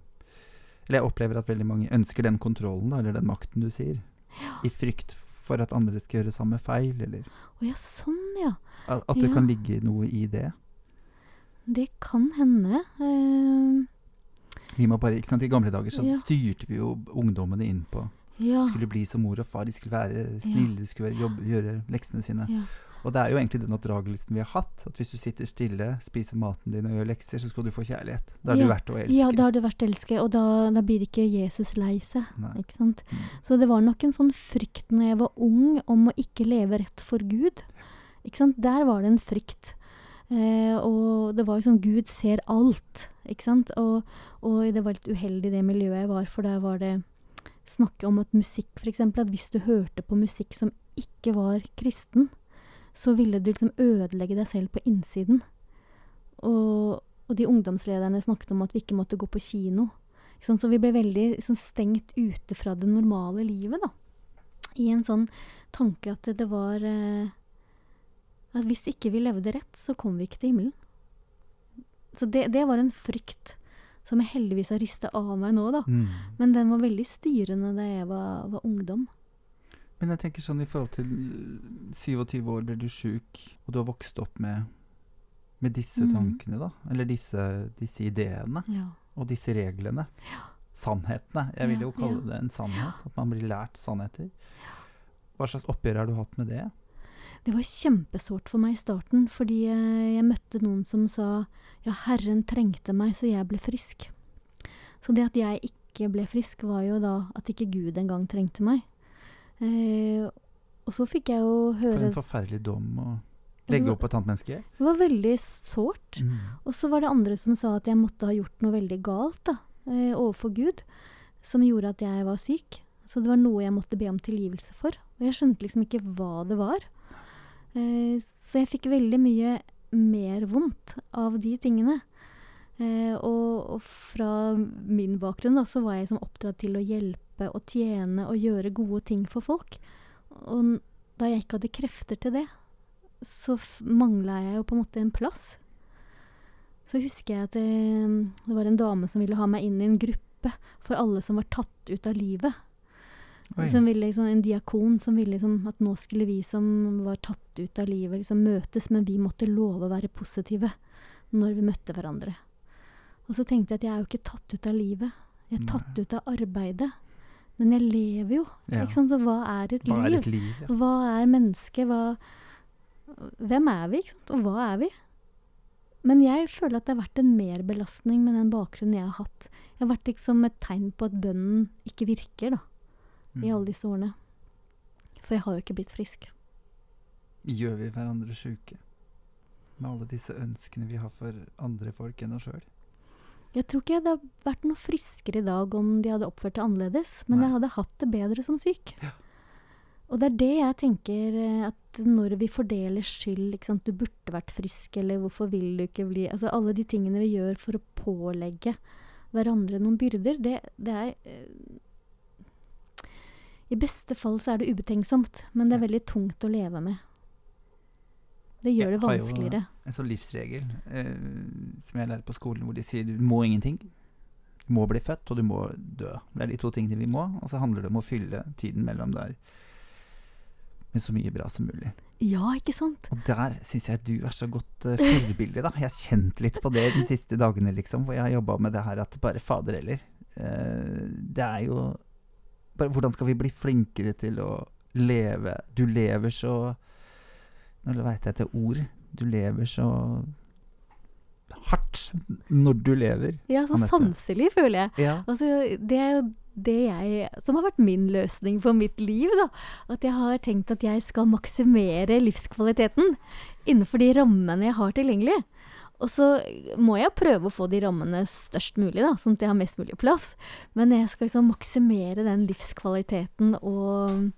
Eller jeg opplever at veldig mange ønsker den kontrollen, da, eller den makten du sier. I frykt for at andre skal gjøre samme feil, eller Å ja, sånn, ja. at, at det Ja. kan ligge noe i det. Det kan hende. Uh, Vi må bare, ikke sant, I gamle dager så Ja. styrte vi jo ungdommene inn på ja. skulle bli som mor og far, de skulle være snille, de skulle jobbe, gjøre leksene sine. ja. Og det er jo egentlig den oppdragelsen vi har hatt. At hvis du sitter stille, spiser maten din og gjør lekser, så skal du få kjærlighet. Da er Ja. du verdt å elske. Ja, da er det å elske, og da, da blir ikke Jesus lei seg. Ikke sant? Mm. Så det var nok en sånn frykt når jeg var ung om å ikke leve rett for Gud. Ikke sant? Der var det en frykt. Eh, og det var jo sånn Gud ser alt, ikke sant. Og, og det var litt uheldig det miljøet jeg var, for der var det snakke om at musikk, f.eks. At hvis du hørte på musikk som ikke var kristen, så ville du liksom ødelegge deg selv på innsiden. Og, og de ungdomslederne snakket om at vi ikke måtte gå på kino. Ikke? Så vi ble veldig sånn, stengt ute fra det normale livet, da. i en sånn tanke at det var eh, At hvis ikke vi levde rett, så kom vi ikke til himmelen. Så det, det var en frykt som jeg heldigvis har rista av meg nå, da. Mm. Men den var veldig styrende da jeg var, var ungdom. Men jeg tenker sånn i forhold til 27 år ble du sjuk, og du har vokst opp med, med disse Mhm. tankene, da. Eller disse, disse ideene. Ja. Og disse reglene. Sannhetene. Jeg vil jo kalle ja. det en sannhet. At man blir lært sannheter. Hva slags oppgjør har du hatt med det? Det var kjempesårt for meg i starten, fordi jeg, jeg møtte noen som sa ja, Herren trengte meg, så jeg ble frisk. Så det at jeg ikke ble frisk, var jo da at ikke Gud engang trengte meg. Eh, og så fikk jeg jo høre For en forferdelig dom å legge opp på et annet menneske. Det var veldig sårt. Mm. Og så var det andre som sa at jeg måtte ha gjort noe veldig galt da, eh, overfor Gud, som gjorde at jeg var syk. Så det var noe jeg måtte be om tilgivelse for. Og jeg skjønte liksom ikke hva det var. Eh, så jeg fikk veldig mye mer vondt av de tingene. Eh, og, og fra min bakgrunn da, så var jeg liksom oppdratt til å hjelpe og tjene og gjøre gode ting for folk. Og da jeg ikke hadde krefter til det, så mangla jeg jo på en måte en plass. Så husker jeg at det, det var en dame som ville ha meg inn i en gruppe for alle som var tatt ut av livet. Som ville, liksom, en diakon som ville liksom, at nå skulle vi som var tatt ut av livet, liksom, møtes, men vi måtte love å være positive når vi møtte hverandre. Og så tenkte jeg at jeg er jo ikke tatt ut av livet. Jeg er tatt ut av arbeidet. Men jeg lever jo. Ja. Ikke sant? Så hva er et Hva er liv? et liv? Ja. Hva er mennesket? Hva, hvem er vi? Ikke sant? Og hva er vi? Men jeg føler at det har vært en merbelastning med den bakgrunnen jeg har hatt. Jeg har vært liksom et tegn på at bønnen ikke virker da, i Mm. alle disse årene. For jeg har jo ikke blitt frisk. Gjør vi hverandre sjuke? Med alle disse ønskene vi har for andre folk enn oss sjøl? Jeg tror ikke det hadde vært noe friskere i dag om de hadde oppført det annerledes, men Nei. jeg hadde hatt det bedre som syk. Ja. Og det er det jeg tenker eh, at når vi fordeler skyld, sant, du burde vært frisk, eller hvorfor vil du ikke bli Altså alle de tingene vi gjør for å pålegge hverandre noen byrder, det, det er eh, I beste fall så er det ubetenksomt, men det er veldig tungt å leve med. Det gjør Jeg det har jo- En sånn livsregel eh, som jeg lærer på skolen, hvor de sier du må ingenting. Du må bli født, og du må dø. Det er de to tingene vi må. Og så handler det om å fylle tiden mellom der med så mye bra som mulig. Ja, ikke sant? Og der syns jeg du er så godt uh, forbilde, da. Jeg har kjent litt på det de siste dagene, liksom. Hvor jeg har jobba med det her at bare fader heller. Uh, det er jo bare Hvordan skal vi bli flinkere til å leve? Du lever så Nå veit jeg et ord. Du lever så hardt når du lever. Ja, så sanselig, føler jeg. Ja. Altså, det er jo det jeg Som har vært min løsning for mitt liv, da. At jeg har tenkt at jeg skal maksimere livskvaliteten innenfor de rammene jeg har tilgjengelig. Og så må jeg prøve å få de rammene størst mulig, da, sånn at jeg har mest mulig plass. Men jeg skal liksom maksimere den livskvaliteten og,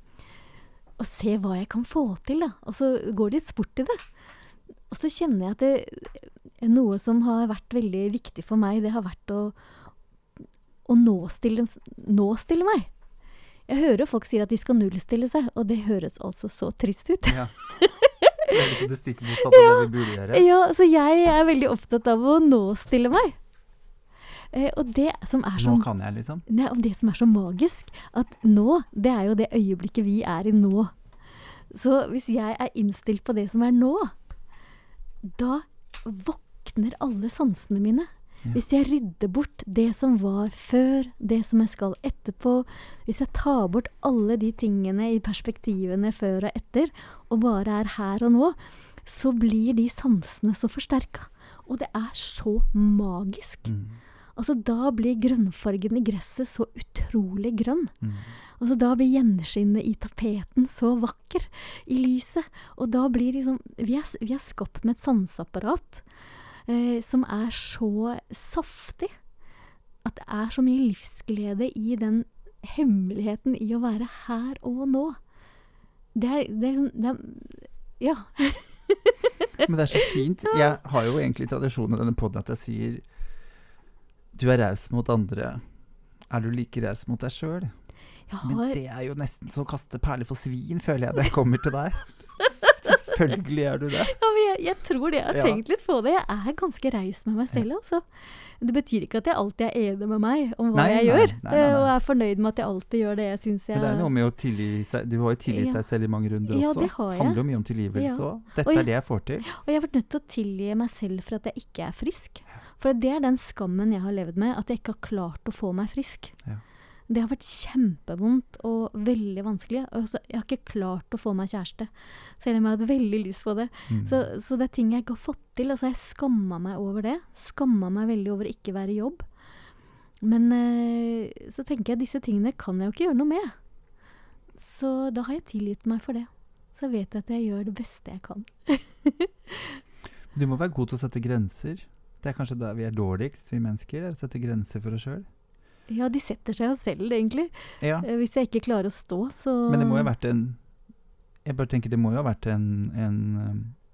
og se hva jeg kan få til, da. Og så går det litt sport i det. Og så kjenner jeg at det, noe som har vært veldig viktig for meg, det har vært å å nåstille, nåstille meg. Jeg hører folk sier at de skal nullstille seg, og det høres altså så trist ut. ja. Det er liksom det stikk motsatte av det vi burde gjøre. Ja, så jeg er veldig opptatt av å nåstille meg. Eh, og det som er så Nå kan jeg, liksom. Nei, og det som er så magisk, at nå, det er jo det øyeblikket vi er i nå. Så hvis jeg er innstilt på det som er nå, da våkner alle sansene mine. Ja. Hvis jeg rydder bort det som var før, det som jeg skal etterpå, hvis jeg tar bort alle de tingene i perspektivene før og etter, og bare er her og nå, så blir de sansene så forsterka. Og det er så magisk. Mm. Altså Da blir grønnfargen i gresset så utrolig grønn. Mm. Altså Da blir gjenskinnet i tapeten så vakker i lyset. Og da blir liksom Vi er, vi er skapt med et sanseapparat eh, som er så saftig. At det er så mye livsglede i den hemmeligheten i å være her og nå. Det er, det er, sånn- det er Ja. Men det er så fint. Jeg har jo egentlig tradisjon i denne poden at jeg sier du er raus mot andre. Er du like raus mot deg sjøl? Har... Men det er jo nesten så å kaste perler for svin, føler jeg, det kommer til deg. Selvfølgelig er du det. ja, jeg, jeg tror det. Jeg har Ja. tenkt litt på det. Jeg er ganske raus med meg selv, altså. Det betyr ikke at jeg alltid er enig med meg om hva Nei, jeg nei, gjør. nei, eh, Og er fornøyd med at jeg alltid gjør det jeg syns jeg Men det er noe med å tilgi seg Du har jo tilgitt Ja. deg selv i mange runder Ja, også. det har jeg. handler jo mye om tilgivelse òg. Dette Og jeg- er det jeg får til. Og jeg har vært nødt til å tilgi meg selv for at jeg ikke er frisk. For det er den skammen jeg har levd med, at jeg ikke har klart å få meg frisk. Ja. Det har vært kjempevondt og veldig vanskelig. Også, jeg har ikke klart å få meg kjæreste, selv om jeg har hatt veldig lyst på det. Mm. Så, så det er ting jeg ikke har fått til, Altså, jeg skamma meg over det. Skamma meg veldig over ikke være i jobb. Men eh, så tenker jeg disse tingene kan jeg jo ikke gjøre noe med. Så da har jeg tilgitt meg for det. Så vet jeg at jeg gjør det beste jeg kan. Du må være god til å sette grenser. Det er kanskje der vi er dårligst, vi mennesker. er Å sette grenser for oss sjøl. Ja, de setter seg jo selv, egentlig. Ja. Eh, Hvis jeg ikke klarer å stå, så Men det må jo ha vært en Jeg bare tenker det må jo ha vært en, en,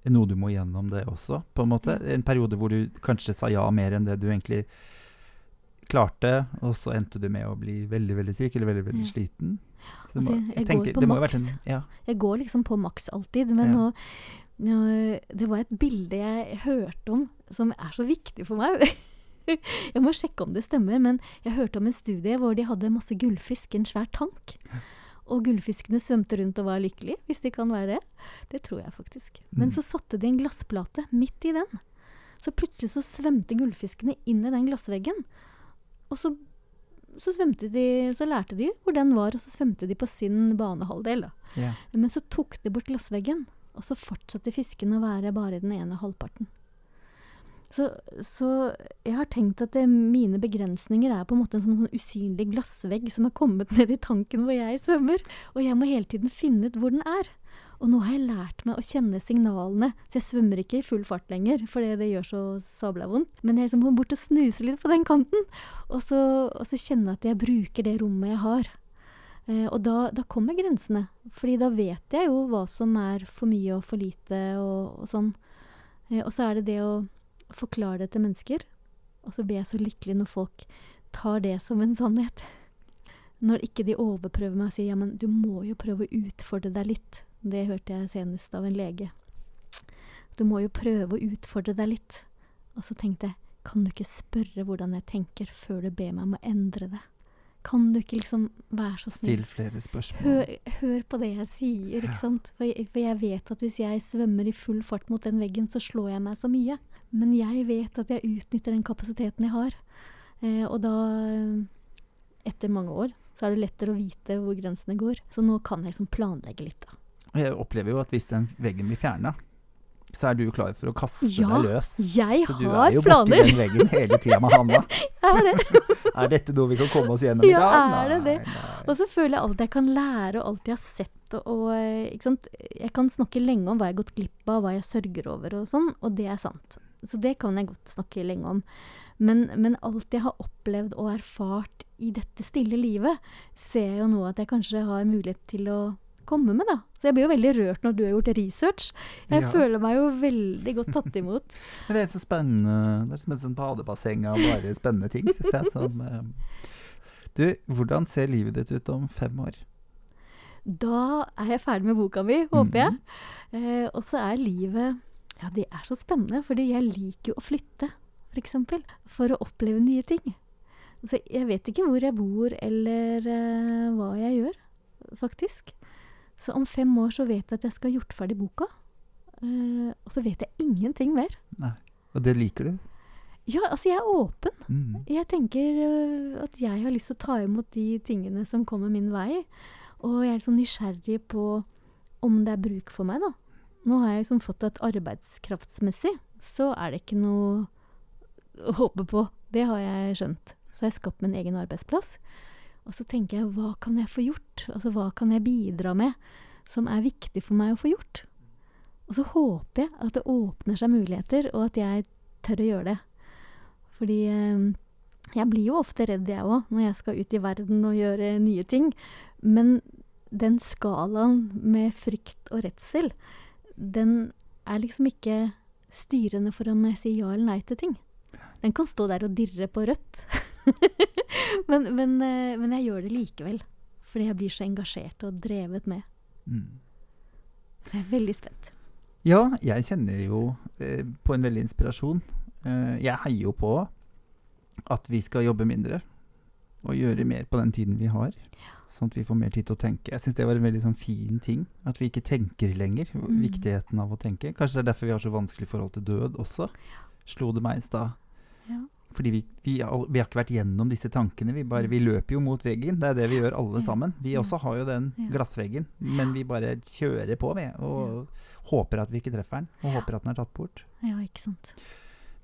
en noe du må gjennom det også, på en måte. En periode hvor du kanskje sa ja mer enn det du egentlig klarte, og så endte du med å bli veldig veldig syk eller veldig veldig Ja. sliten. Så det Altså, må, jeg- jeg tenker, går på maks. ja. Jeg går liksom på maks alltid, men nå Det var et bilde jeg hørte om som er så viktig for meg. jeg må sjekke om det stemmer, men jeg hørte om en studie hvor de hadde masse gullfisk i en svær tank. Og gullfiskene svømte rundt og var lykkelige, hvis de kan være det. Det tror jeg faktisk. Men Mm. så satte de en glassplate midt i den. Så plutselig så svømte gullfiskene inn i den glassveggen. Og så, så svømte de, så lærte de hvor den var, og så svømte de på sin banehalvdel. ja. Men så tok de bort glassveggen, og så fortsatte fisken å være bare den ene halvparten. Så, så jeg har tenkt at det, mine begrensninger er på en måte en sånn, sånn usynlig glassvegg som har kommet ned i tanken hvor jeg svømmer. Og jeg må hele tiden finne ut hvor den er. Og nå har jeg lært meg å kjenne signalene, så jeg svømmer ikke i full fart lenger, for det, gjør så sabla vondt. Men jeg liksom må bort og snuse litt på den kanten, og så, og så kjenne at jeg bruker det rommet jeg har. Eh, og da, da kommer grensene, fordi da vet jeg jo hva som er for mye og for lite og, og sånn. Eh, og så er det det å forklare det til mennesker, og så blir jeg så lykkelig når folk tar det som en sannhet. Når ikke de overprøver meg og sier ja, men du må jo prøve å utfordre deg litt. Det hørte jeg senest av en lege. Du må jo prøve å utfordre deg litt. Og så tenkte jeg, kan du ikke spørre hvordan jeg tenker før du ber meg om å endre det? Kan du ikke liksom være så snill? Still flere spørsmål. Hør, hør på det jeg sier, Ja. ikke sant? For jeg, for jeg vet at hvis jeg svømmer i full fart mot den veggen, så slår jeg meg så mye. Men jeg vet at jeg utnytter den kapasiteten jeg har. Eh, og da, eh, etter mange år, så er det lettere å vite hvor grensene går. Så nå kan jeg liksom planlegge litt, da. Jeg opplever jo at hvis den veggen blir fjerna, så er du klar for å kaste Ja, deg løs. jeg så du har er jo planer. borti den veggen hele tida med Hanna. Er det? Er dette noe vi kan komme oss gjennom i dag? Ja, er det det? Og så føler jeg alt jeg kan lære, og alt jeg har sett. Og, og, eh? Jeg kan snakke lenge om hva jeg har gått glipp av, hva jeg sørger over og sånn, og det er sant. Så det kan jeg godt snakke lenge om. Men, men alt jeg har opplevd og erfart i dette stille livet, ser jeg jo nå at jeg kanskje har mulighet til å komme med, da. Så jeg blir jo veldig rørt når du har gjort research. Jeg Ja. føler meg jo veldig godt tatt imot. Men det er så spennende. Det er som et sånt badebasseng av bare spennende ting, syns jeg. Som, eh. Du, hvordan ser livet ditt ut om fem år? Da er jeg ferdig med boka mi, håper jeg. Mhm. Eh, og så er livet Ja, det er så spennende, fordi jeg liker jo å flytte, f.eks. For, for å oppleve nye ting. Så jeg vet ikke hvor jeg bor, eller uh, hva jeg gjør, faktisk. Så om fem år så vet jeg at jeg skal ha gjort ferdig boka. Uh, og så vet jeg ingenting mer. Nei. Og det liker du? Ja, altså jeg er åpen. Mhm. Jeg tenker uh, at jeg har lyst til å ta imot de tingene som kommer min vei. Og jeg er sånn nysgjerrig på om det er bruk for meg, da. Nå har jeg liksom fått at arbeidskraftsmessig så er det ikke noe å håpe på. Det har jeg skjønt. Så jeg skapt min egen arbeidsplass. Og så tenker jeg, hva kan jeg få gjort? Altså, hva kan jeg bidra med som er viktig for meg å få gjort? Og så håper jeg at det åpner seg muligheter, og at jeg tør å gjøre det. Fordi eh, jeg blir jo ofte redd, jeg òg, når jeg skal ut i verden og gjøre nye ting. Men den skalaen med frykt og redsel, den er liksom ikke styrende for om jeg sier ja eller nei til ting. Den kan stå der og dirre på rødt. men, men, eh, men jeg gjør det likevel. Fordi jeg blir så engasjert og drevet med. Mm. Jeg er veldig spent. Ja, jeg kjenner jo eh, på en veldig inspirasjon. Eh, jeg heier jo på at vi skal jobbe mindre og gjøre mer på den tiden vi har. Sånn at vi får mer tid til å tenke. Jeg syns det var en veldig sånn fin ting. At vi ikke tenker lenger. Mm. Viktigheten av å tenke. Kanskje det er derfor vi har så vanskelig forhold til død også. Slo det meg i stad. Ja. Fordi vi, vi, har- vi har ikke vært gjennom disse tankene. Vi, bare, vi løper jo mot veggen. Det er det vi gjør alle sammen. Vi også har jo den glassveggen, men vi bare kjører på, vi. Og håper at vi ikke treffer den. Og håper at den er tatt bort. Ja, ikke sant.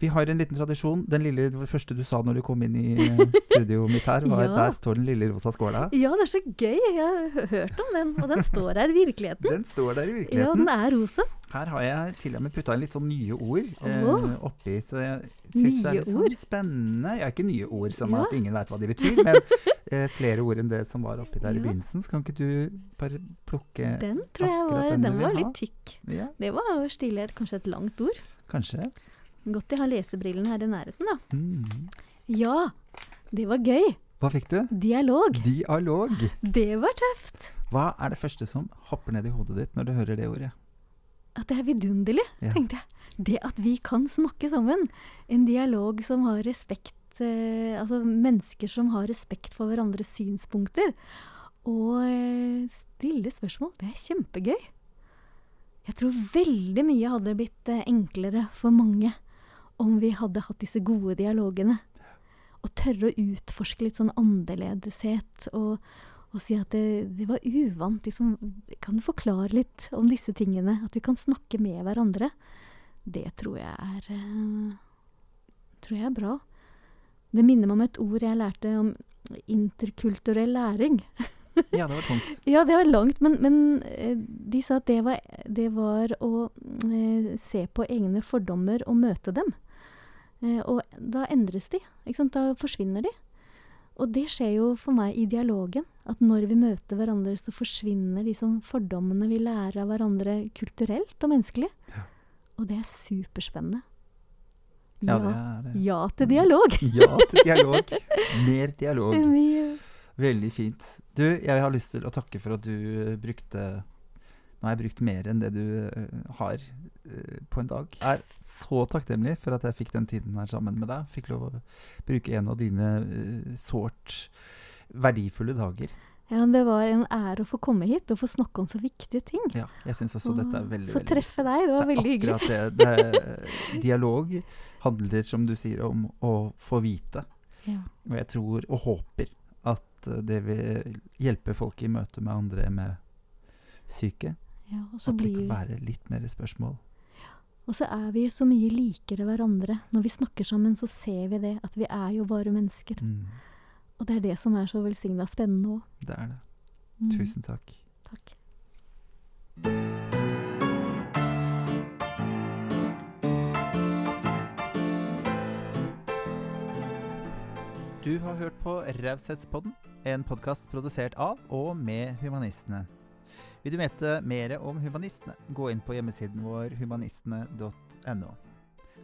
Vi har en liten tradisjon. Den lille, det første du sa når du kom inn i eh, studioet mitt her, var Ja. der står den lille rosa skåla. Ja, det er så gøy. Jeg har hørt om den, og den står her i virkeligheten. Den står der i virkeligheten. Ja, den er rosa. Her har jeg til og med putta inn litt sånn nye ord eh, oppi, så jeg syns det er litt sånn ord? spennende. Ja, ikke nye ord som Ja. at ingen veit hva de betyr, men eh, flere ord enn det som var oppi der i Ja. begynnelsen. Så kan ikke du bare plukke Den tror jeg var, den den var litt tykk. Ja, Det var jo stille, kanskje et langt ord. kanskje. Godt jeg har lesebrillene her i nærheten, da. Mm. Ja, det var gøy. Hva fikk du? Dialog. Dialog. Det var tøft. Hva er det første som hopper ned i hodet ditt når du hører det ordet? At det er vidunderlig, Ja. tenkte jeg. Det at vi kan snakke sammen. En dialog som har respekt eh, Altså mennesker som har respekt for hverandres synspunkter. Og eh, stille spørsmål. Det er kjempegøy. Jeg tror veldig mye hadde blitt eh, enklere for mange om vi hadde hatt disse gode dialogene. Og tørre å utforske litt sånn annerledeshet. Og, og si at det, det var uvant. Liksom, kan du forklare litt om disse tingene? At vi kan snakke med hverandre. Det tror jeg er eh, tror jeg er bra. Det minner meg om et ord jeg lærte om interkulturell læring. Ja, det var tungt. Ja, det var langt, men, men eh, de sa at det var, det var å eh, se på egne fordommer og møte dem. Eh, og da endres de. Da forsvinner de. Og det skjer jo for meg i dialogen. At når vi møter hverandre, så forsvinner de som fordommene vi lærer av hverandre kulturelt og menneskelig. Ja. Og det er superspennende. Ja, det er det. ja til dialog. Ja til dialog. Mer dialog. Veldig fint. Du, jeg har lyst til å takke for at du eh, brukte Nå har jeg brukt mer enn det du eh, har eh, på en dag. Jeg er så takknemlig for at jeg fikk den tiden her sammen med deg. Fikk lov å bruke en av dine eh, sårt verdifulle dager. Ja, det var en ære å få komme hit og få snakke om så viktige ting. Ja, jeg synes også Og dette er veldig, Få veldig treffe deg. Det var veldig hyggelig. det. det dialog handler, som du sier, om å få vite. Ja. Og jeg tror og håper at det vil hjelpe folk i møte med andre med syke. Ja, og, så At det blir, kan være litt mer spørsmål. og så er vi så mye likere hverandre. Når vi snakker sammen, så ser vi det. At vi er jo bare mennesker. Mm, Og det er det som er så velsigna spennende òg. det er det. Mm. Tusen takk. Takk. Du har hørt på Raushetspodden, en podkast produsert av og med Humanistene. Vil du vite mer om Humanistene, gå inn på hjemmesiden vår humanistene.no.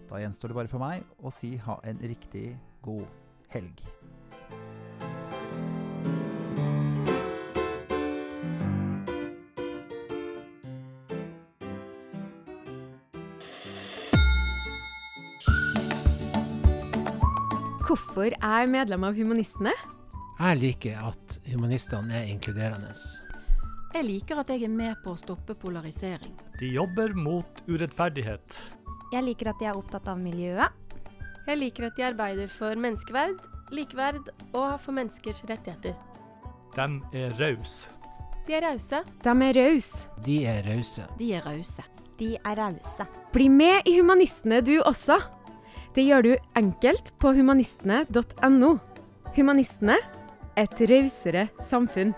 Da gjenstår det bare for meg å si ha en riktig god helg. Hvorfor er medlem av Humanistene? Jeg liker at humanistene er inkluderende. Jeg liker at jeg er med på å stoppe polarisering. De jobber mot urettferdighet. Jeg liker at de er opptatt av miljøet. Jeg liker at de arbeider for menneskeverd, likeverd og for menneskers rettigheter. De er rause. De er rause. De er rause. De er rause. De er rause. De er rause. Bli med i Humanistene du også. Det gjør du enkelt på humanistene.no. Humanistene et rausere samfunn.